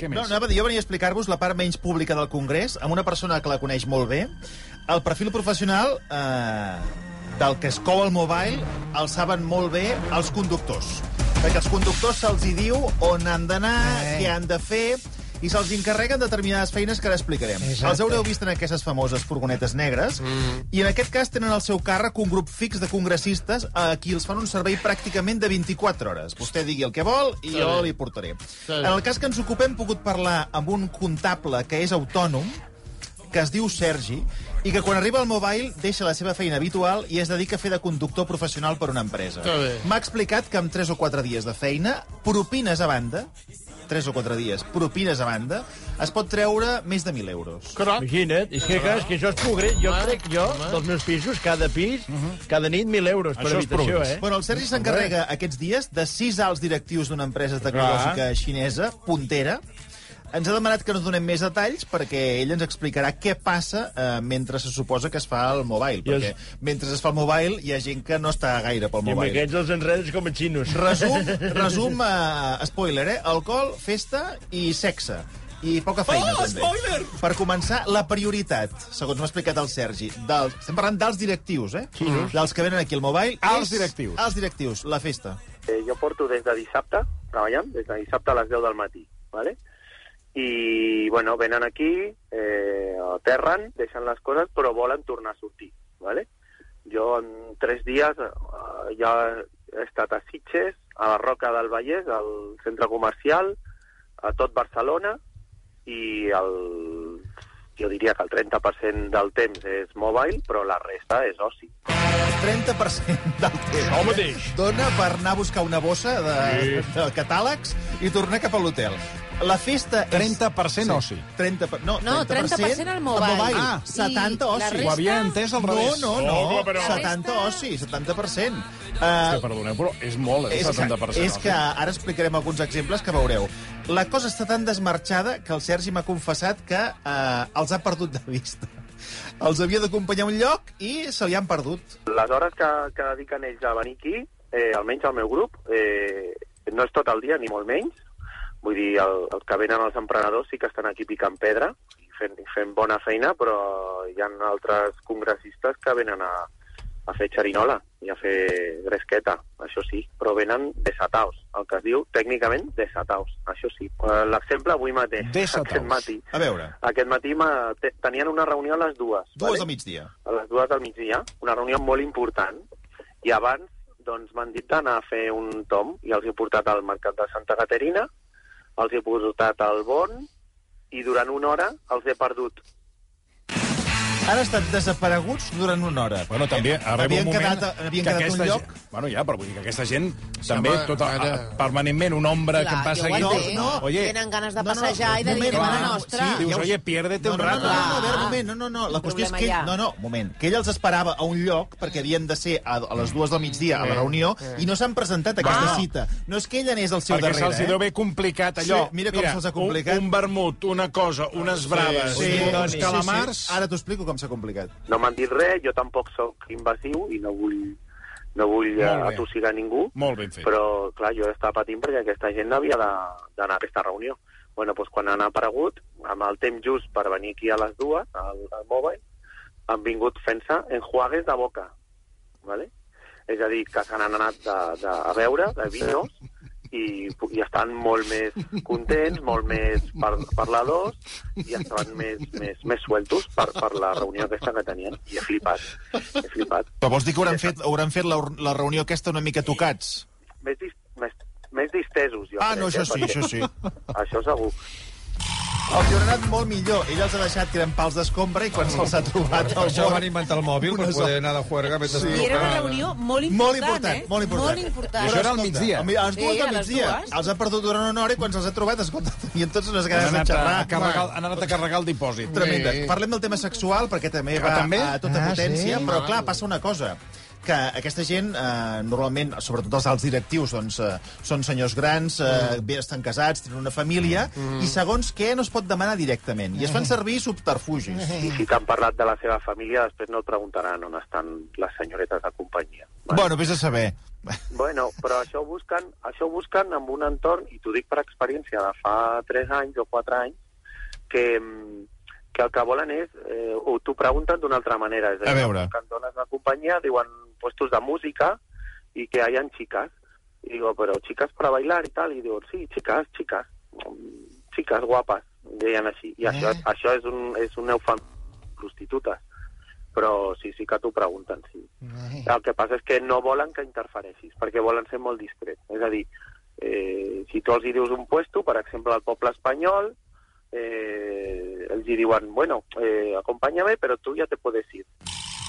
Què No, més? anava a dir, jo venia a explicar-vos la part menys pública del Congrés, amb una persona que la coneix molt bé. El perfil professional eh, del que es cou al mobile el saben molt bé els conductors. Perquè als conductors se'ls hi diu on han d'anar, Eh. què han de fer, i se'ls encarreguen determinades feines que ara explicarem. Exacte. Els haureu vist en aquestes famoses furgonetes negres, mm. i en aquest cas tenen al seu càrrec un grup fix de congressistes a qui els fan un servei pràcticament de 24 hores. Vostè digui el que vol i jo li portaré. En el cas que ens ocupem, hem pogut parlar amb un comptable que és autònom, que es diu Sergi, i que quan arriba al mobile deixa la seva feina habitual i es dedica a fer de conductor professional per una empresa. M'ha explicat que amb 3 o 4 dies de feina, propines a banda, 3 o 4 dies, propines a banda, es pot treure més de 1.000 euros. Crac. Imagina't, és que, clar, és que això és progrés. Jo Home, crec, jo, home. dels meus pisos, cada pis, cada nit 1.000 euros per Això habitació, progrés. eh? Bueno, el Sergi s'encarrega aquests dies de sis alts directius d'una empresa tecnològica xinesa, puntera. Ens ha demanat que no donem més detalls perquè ell ens explicarà què passa eh, mentre se suposa que es fa el mobile. I Perquè els- mentre es fa el mobile hi ha gent que no està gaire pel I amb mobile. aquests els enredes com a xinos. Resum, resum uh, spoiler, eh? Alcohol, festa i sexe. I poca feina, Oh, també. spoiler! Per començar, la prioritat, segons m'ha explicat el Sergi, del, estem parlant dels directius, eh? Dels que venen aquí al mobile. Els directius. Els directius, la festa. Eh, jo porto des de dissabte, treballant, des de dissabte a les 10 del matí, ¿vale? I bueno, venen aquí, eh, aterren, deixen les coses, però volen tornar a sortir. ¿vale? Jo en tres dies eh, ja he estat a Sitges, a la Roca del Vallès, al centre comercial, a tot Barcelona, i el, jo diria que el 30% del temps és mobile, però la resta és oci. 30% del temps. El mateix. Dona per anar a buscar una bossa de, de catàlegs i tornar cap a l'hotel. La festa... és- 30% oci. 30, per- no, No, 30% al mobile. Ah, I 70 la oci. resta- Ho havia entès al No, revés. no, no. Home, però- 70 La oci, 70%. Hòstia, Uh, perdoneu, però és molt, eh? és, 70%. que, és que ara explicarem alguns exemples que veureu. La cosa està tan desmarxada que el Sergi m'ha confessat que uh, els ha perdut de vista. Els havia d'acompanyar a un lloc i se li han perdut. Les hores que, que dediquen ells a venir aquí, eh, almenys al meu grup, eh, no és tot el dia, ni molt menys. Vull dir, el, els que venen els emprenedors sí que estan aquí picant pedra i fent, fent bona feina, però hi ha altres congressistes que venen a, a fer xerinola i a fer gresqueta, això sí, però venen desataus, el que es diu tècnicament desataus, això sí. Eh, L'exemple avui mateix, Desataus. aquest matí. A veure, Aquest matí tenien una reunió a les dues. dues vale? del migdia. a les dues del migdia, una reunió molt important, i abans doncs, m'han dit d'anar a fer un tom, i els he portat al Mercat de Santa Caterina, els he portat al Bon, i durant una hora els he perdut. Han estat desapareguts durant una hora. Bueno, també arriba havien un moment quedat, havien que quedat aquesta un lloc... Gent, bueno, ja, però vull dir que aquesta gent també, home, tota, ara- a, permanentment, una ombra que em passa jo ho aquí. entenc. no, Oye, Tenen ganes de No, no, passejar i de dir, moment, anem a la no, nostra. sí, dius, ja oye, piérdete No, un no, no, rato. no, no, a veure, un moment, no, no, no. La qüestió és que... Ell, no, no, un moment. Que ell els esperava a un lloc, perquè havien de ser a, a les dues del migdia a la reunió, i no s'han presentat a aquesta Ah. cita. No és que ell anés al seu Perquè darrere, se'ls eh? deu haver complicat allò. Sí, mira com se'ls ha complicat. Un, un vermut, una cosa, unes braves, Sí, uns sí, calamars... sí. Ara t'ho explico com s'ha complicat. No m'han dit res, jo tampoc sóc invasiu i no vull, no vull eh, atossigar ningú, Molt ben fet. però, clar, jo estava patint perquè aquesta gent havia de- d'anar a aquesta reunió. bueno, doncs quan han aparegut, amb el temps just per venir aquí a les dues, al, al mobile, han vingut fent-se enjuagues de boca, ¿vale? És a dir, que se n'han anat de, de, a veure, de vinos, i, i estan molt més contents, molt més par, parladors, i estaven més, més, més sueltos per, per la reunió aquesta que tenien. I he flipat, he flipat. Però vols dir que hauran fet, hauran fet la, la reunió aquesta una mica tocats? Més, dis, més, més distesos, jo Ah, crec, no, això eh, sí, perquè- això sí. Això segur. Els hi haurà anat molt millor. Ell els ha deixat que eren pals d'escombra i quan se'ls ha trobat Per el això van inventar el mòbil, per poder anar de juerga mentre... I era una reunió molt important, Molt important, eh? molt important. Molt important. I això era al migdia. A les Sí, dues a del migdia. Els ha perdut durant una hora i quan se'ls ha trobat, escolta, tenien tots unes Han ganes de xerrar. a carregar, han anat a carregar el dipòsit. Tremenda. Sí. Parlem del tema sexual, perquè també Ah, va també? a tota Ah, potència, sí? però clar, passa una cosa que aquesta gent, eh, normalment, sobretot els alts directius, doncs, eh, són senyors grans, eh, bé estan casats, tenen una família, i segons què no es pot demanar directament. I es fan servir subterfugis. I si t'han parlat de la seva família, després no et preguntaran on estan les senyoretes de companyia. Bueno, vés a saber. Bueno, però això ho busquen, això ho busquen amb un entorn, i t'ho dic per experiència de fa 3 anys o 4 anys, que, mm, que el que volen és, eh, o t'ho pregunten d'una altra manera. És A veure. Que en dones de companyia diuen puestos de música y que hayan chicas. Y digo, pero chicas para bailar y tal. Y digo, sí, chicas, chicas. mm, Chicas guapas, deien així. I això, Eh. això és un, és un eufem prostitutes. Però sí, sí que t'ho pregunten, sí. El que passa és que no volen que interfereixis, perquè volen ser molt discrets. És a dir, eh, si tu els hi dius un puesto, per exemple, al poble espanyol, eh, els hi diuen, bueno, eh, acompáñame, però tu ja te puedes ir.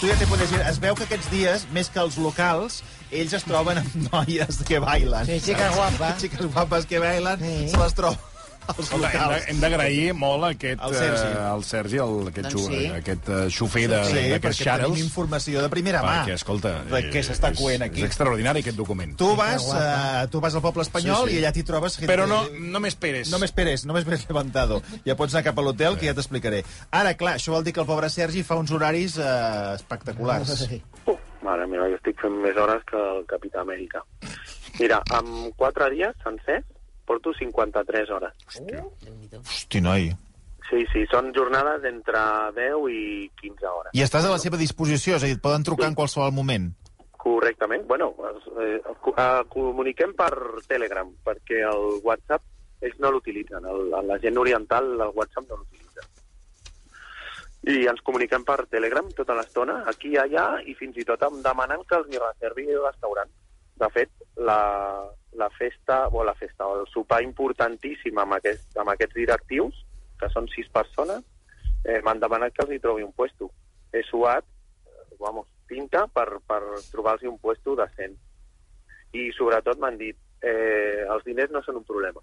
Tu ja te podes dir, es veu que aquests dies, més que els locals, ells es troben amb noies que bailen. Sí, chicas guapas. Xiques guapes que bailen, Sí. se les troben als Escolta, hem de- hem d'agrair molt aquest, El Sergi. eh, al Sergi, el, aquest, Doncs sí. aquest uh, xofer de- Sí, d'aquests perquè tenim xarels. informació de primera mà. Perquè, escolta... de què s'està és- coent aquí. És extraordinari, aquest document. Tu vas, uh, tu vas al poble espanyol Sí, sí. i allà t'hi trobes... gent- Però no, no m'esperes. No m'esperes, no m'esperes levantado. Ja pots anar cap a l'hotel, que ja t'explicaré. Ara, clar, això vol dir que el pobre Sergi fa uns horaris eh, espectaculars. Uh, mare meva, jo estic fent més hores que el Capità Amèrica. Mira, amb 4 dies sencers porto 53 hores. Hosti, noi. Sí, sí, són jornades d'entre 10 i 15 hores. I estàs a la seva disposició, és a dir, et poden trucar en qualsevol moment. Correctament. Bueno, eh, co- eh, comuniquem per Telegram, perquè el WhatsApp ells no l'utilitzen. El- La gent oriental el WhatsApp no l'utilitza. I ens comuniquem per Telegram tota l'estona, aquí i allà, i fins i tot em demanen que els hi reservi el restaurant. De fet, la, la festa, o la festa, o el sopar importantíssim amb, aquest, amb aquests directius, que són sis persones, eh, m'han demanat que els hi trobi un puesto. He suat, eh, vamos, tinta per, per trobar-los un puesto decent. I sobretot m'han dit, eh, els diners no són un problema.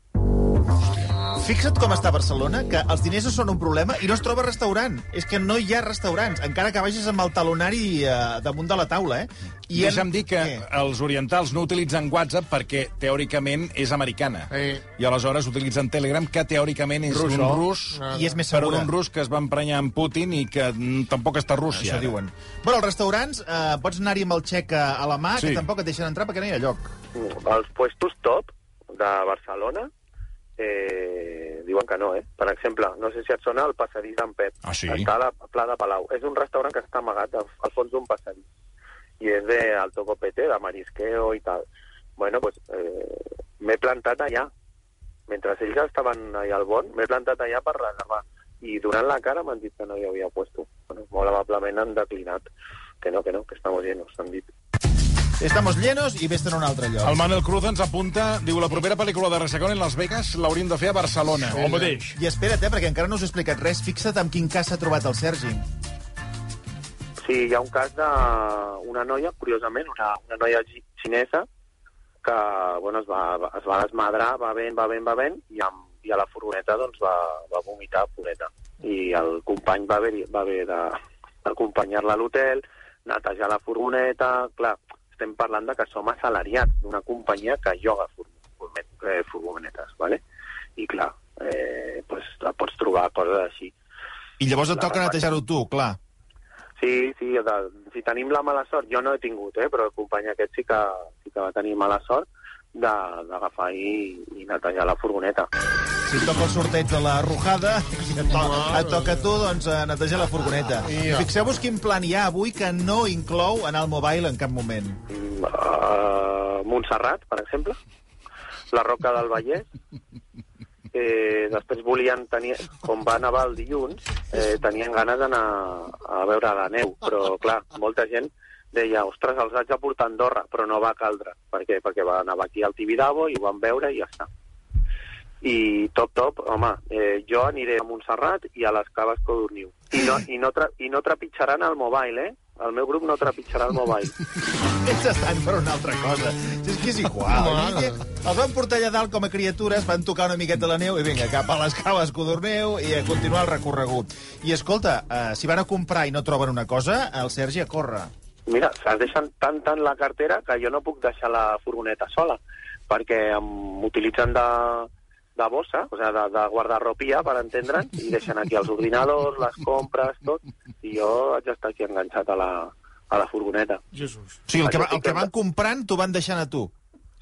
Fixa't com està Barcelona, que els diners no són un problema i no es troba restaurant. És que no hi ha restaurants, encara que vagis amb el talonari eh, damunt de la taula, eh? I Deixa'm dir que Què? els orientals no utilitzen WhatsApp perquè teòricament és americana. Sí. I aleshores utilitzen Telegram, que teòricament és Russo. d'un rus, I és més però segura. d'un rus que es va emprenyar amb Putin i que tampoc està a Rússia. Això diuen. Bueno, als restaurants eh, pots anar-hi amb el xec a a la mà, Sí. que tampoc et deixen entrar perquè no hi ha lloc. Els puestos top de Barcelona eh, diuen que no, eh? Per exemple, no sé si et sona el passadís d'en Pep. Ah, sí? Està a la Pla de Palau. És un restaurant que està amagat al, al fons d'un passadís. I és de alto copete, de marisqueo i tal. Bueno, pues eh, m'he plantat allà. Mentre ells estaven allà al bon, m'he plantat allà per reservar. I durant la cara m'han dit que no hi havia puesto. Bueno, molt amablement han declinat. Que no, que no, que estamos llenos, han dit. Estamos llenos i vés-te'n a un altre lloc. El Manel Cruz ens apunta, diu, la propera pel·lícula de Resacón en Las Vegas l'hauríem de fer a Barcelona. El mateix. I espera't, eh, perquè encara no us he explicat res. Fixa't amb quin cas s'ha trobat el Sergi. Sí, hi ha un cas d'una noia, curiosament, una, una noia xi- xinesa, que bueno, es, va, es va desmadrar, va ben, va ben, va ben, i, amb, i a la furgoneta doncs, va, va vomitar pureta. I el company va haver, va haver d'acompanyar-la a l'hotel, netejar la furgoneta... Clar, estem parlant de que som assalariats d'una companyia que lloga eh, furgonetes, ¿vale? i clar, eh, pues, pots trobar coses així. I llavors et La toca netejar-ho tu, clar. Sí, sí, de, si tenim la mala sort, jo no he tingut, eh, però el company aquest sí que, sí que va tenir mala sort d'agafar i, i netejar la furgoneta. Si et toca el sorteig de la rujada i et, to et toca a tu, doncs, a netejar la furgoneta. Ja. Fixeu-vos quin plan hi ha avui que no inclou anar al mobile en cap moment. Uh, Montserrat, per exemple, la Roca del Vallès, eh, després volien tenir, com va nevar el dilluns, eh, tenien ganes d'anar a veure la neu, però clar, molta gent deia, ostres, els haig de portar a Andorra, però no va caldre. Per què? Perquè va anar aquí al Tibidabo i ho van veure i ja està. I top, top, home, eh, jo aniré a Montserrat i a les caves Codorniu. I no, i no, tra i no trepitjaran el mobile, eh? El meu grup no trepitjarà el mobile. Ells estan per una altra cosa. És que és igual. Mare. Els van portar allà dalt com a criatures, van tocar una miqueta la neu i vinga, cap a les caves Codorneu i a continuar el recorregut. I escolta, eh, si van a comprar i no troben una cosa, el Sergi a córrer. Mira, se'ls deixen tant tant la cartera que jo no puc deixar la furgoneta sola, perquè m'utilitzen de, de bossa, o sigui, de, de guardarropia, per entendre'n, i deixen aquí els ordinadors, les compres, tot, i jo haig d'estar aquí enganxat a la, a la furgoneta. Jesús. O sigui, el que, va, el que que- van comprant t'ho van deixant a tu.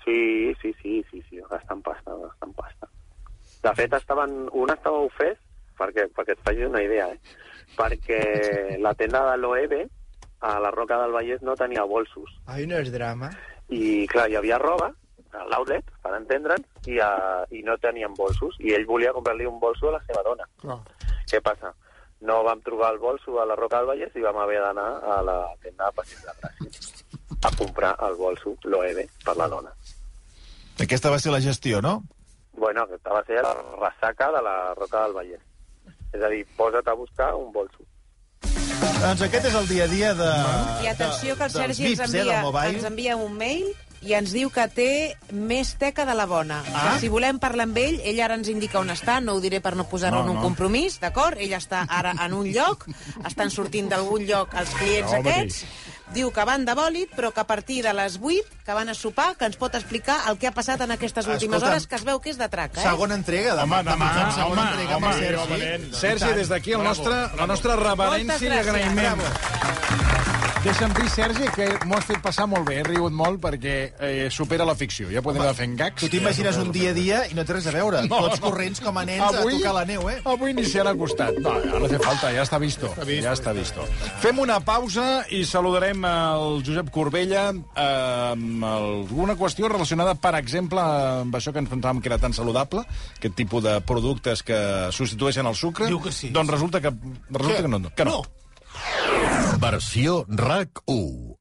Sí, sí, sí, sí, sí, gastant pasta, gastant pasta. De fet, estaven, un estava ofès, perquè, perquè et facis una idea, eh? perquè la tenda de l'OEB a la Roca del Vallès no tenia bolsos. Ai, no és drama. I, clar, hi havia roba, a l'outlet, per entendre'n, i, a, i no tenien bolsos. I ell volia comprar-li un bolso a la seva dona. Clar. Què passa? No vam trobar el bolso a la Roca del Vallès i vam haver d'anar a la tenda de Passeig de Gràcia a comprar el bolso, l'OEB, per la dona. Aquesta va ser la gestió, no? Bueno, aquesta va ser la ressaca de la Roca del Vallès. És a dir, posa't a buscar un bolso. Doncs aquest és el dia a dia de... I atenció que el de- dels Sergi ens eh, envia, mobile. ens envia un mail i ens diu que té més teca de la bona. Ah. Si volem parlar amb ell, ell ara ens indica on està, no ho diré per no posar-lo No, en un no. compromís, d'acord? Ell està ara en un lloc, estan sortint d'algun lloc els clients No, home, aquests, diu que van de bòlit, però que a partir de les 8, que van a sopar, que ens pot explicar el que ha passat en aquestes últimes Escolta'm, hores, que es veu que és de traca, eh? Segona entrega. De, Home, demà, de, segona home, entrega amb home, el home, Sergi. nen. Sergi, des d'aquí el la nostra reverència i Moltes gràcies. Deixa'm dir, Sergi, que m'ho has fet passar molt bé. He rigut molt perquè eh, supera la ficció. Ja podem anar fent gags. Tu t'imagines un dia a dia i no té res a veure. No, Tots no. corrents com a nens a tocar la neu, eh? Avui ni s'hi han acostat. No, ja no té falta, ja està visto. Ja està visto. Fem una pausa i saludarem el Josep Corbella eh, amb alguna qüestió relacionada, per exemple, amb això que ens pensàvem que era tan saludable, aquest tipus de productes que substitueixen el sucre. Diu que sí. Doncs resulta que, resulta que no. Que no. No. Versió RAC1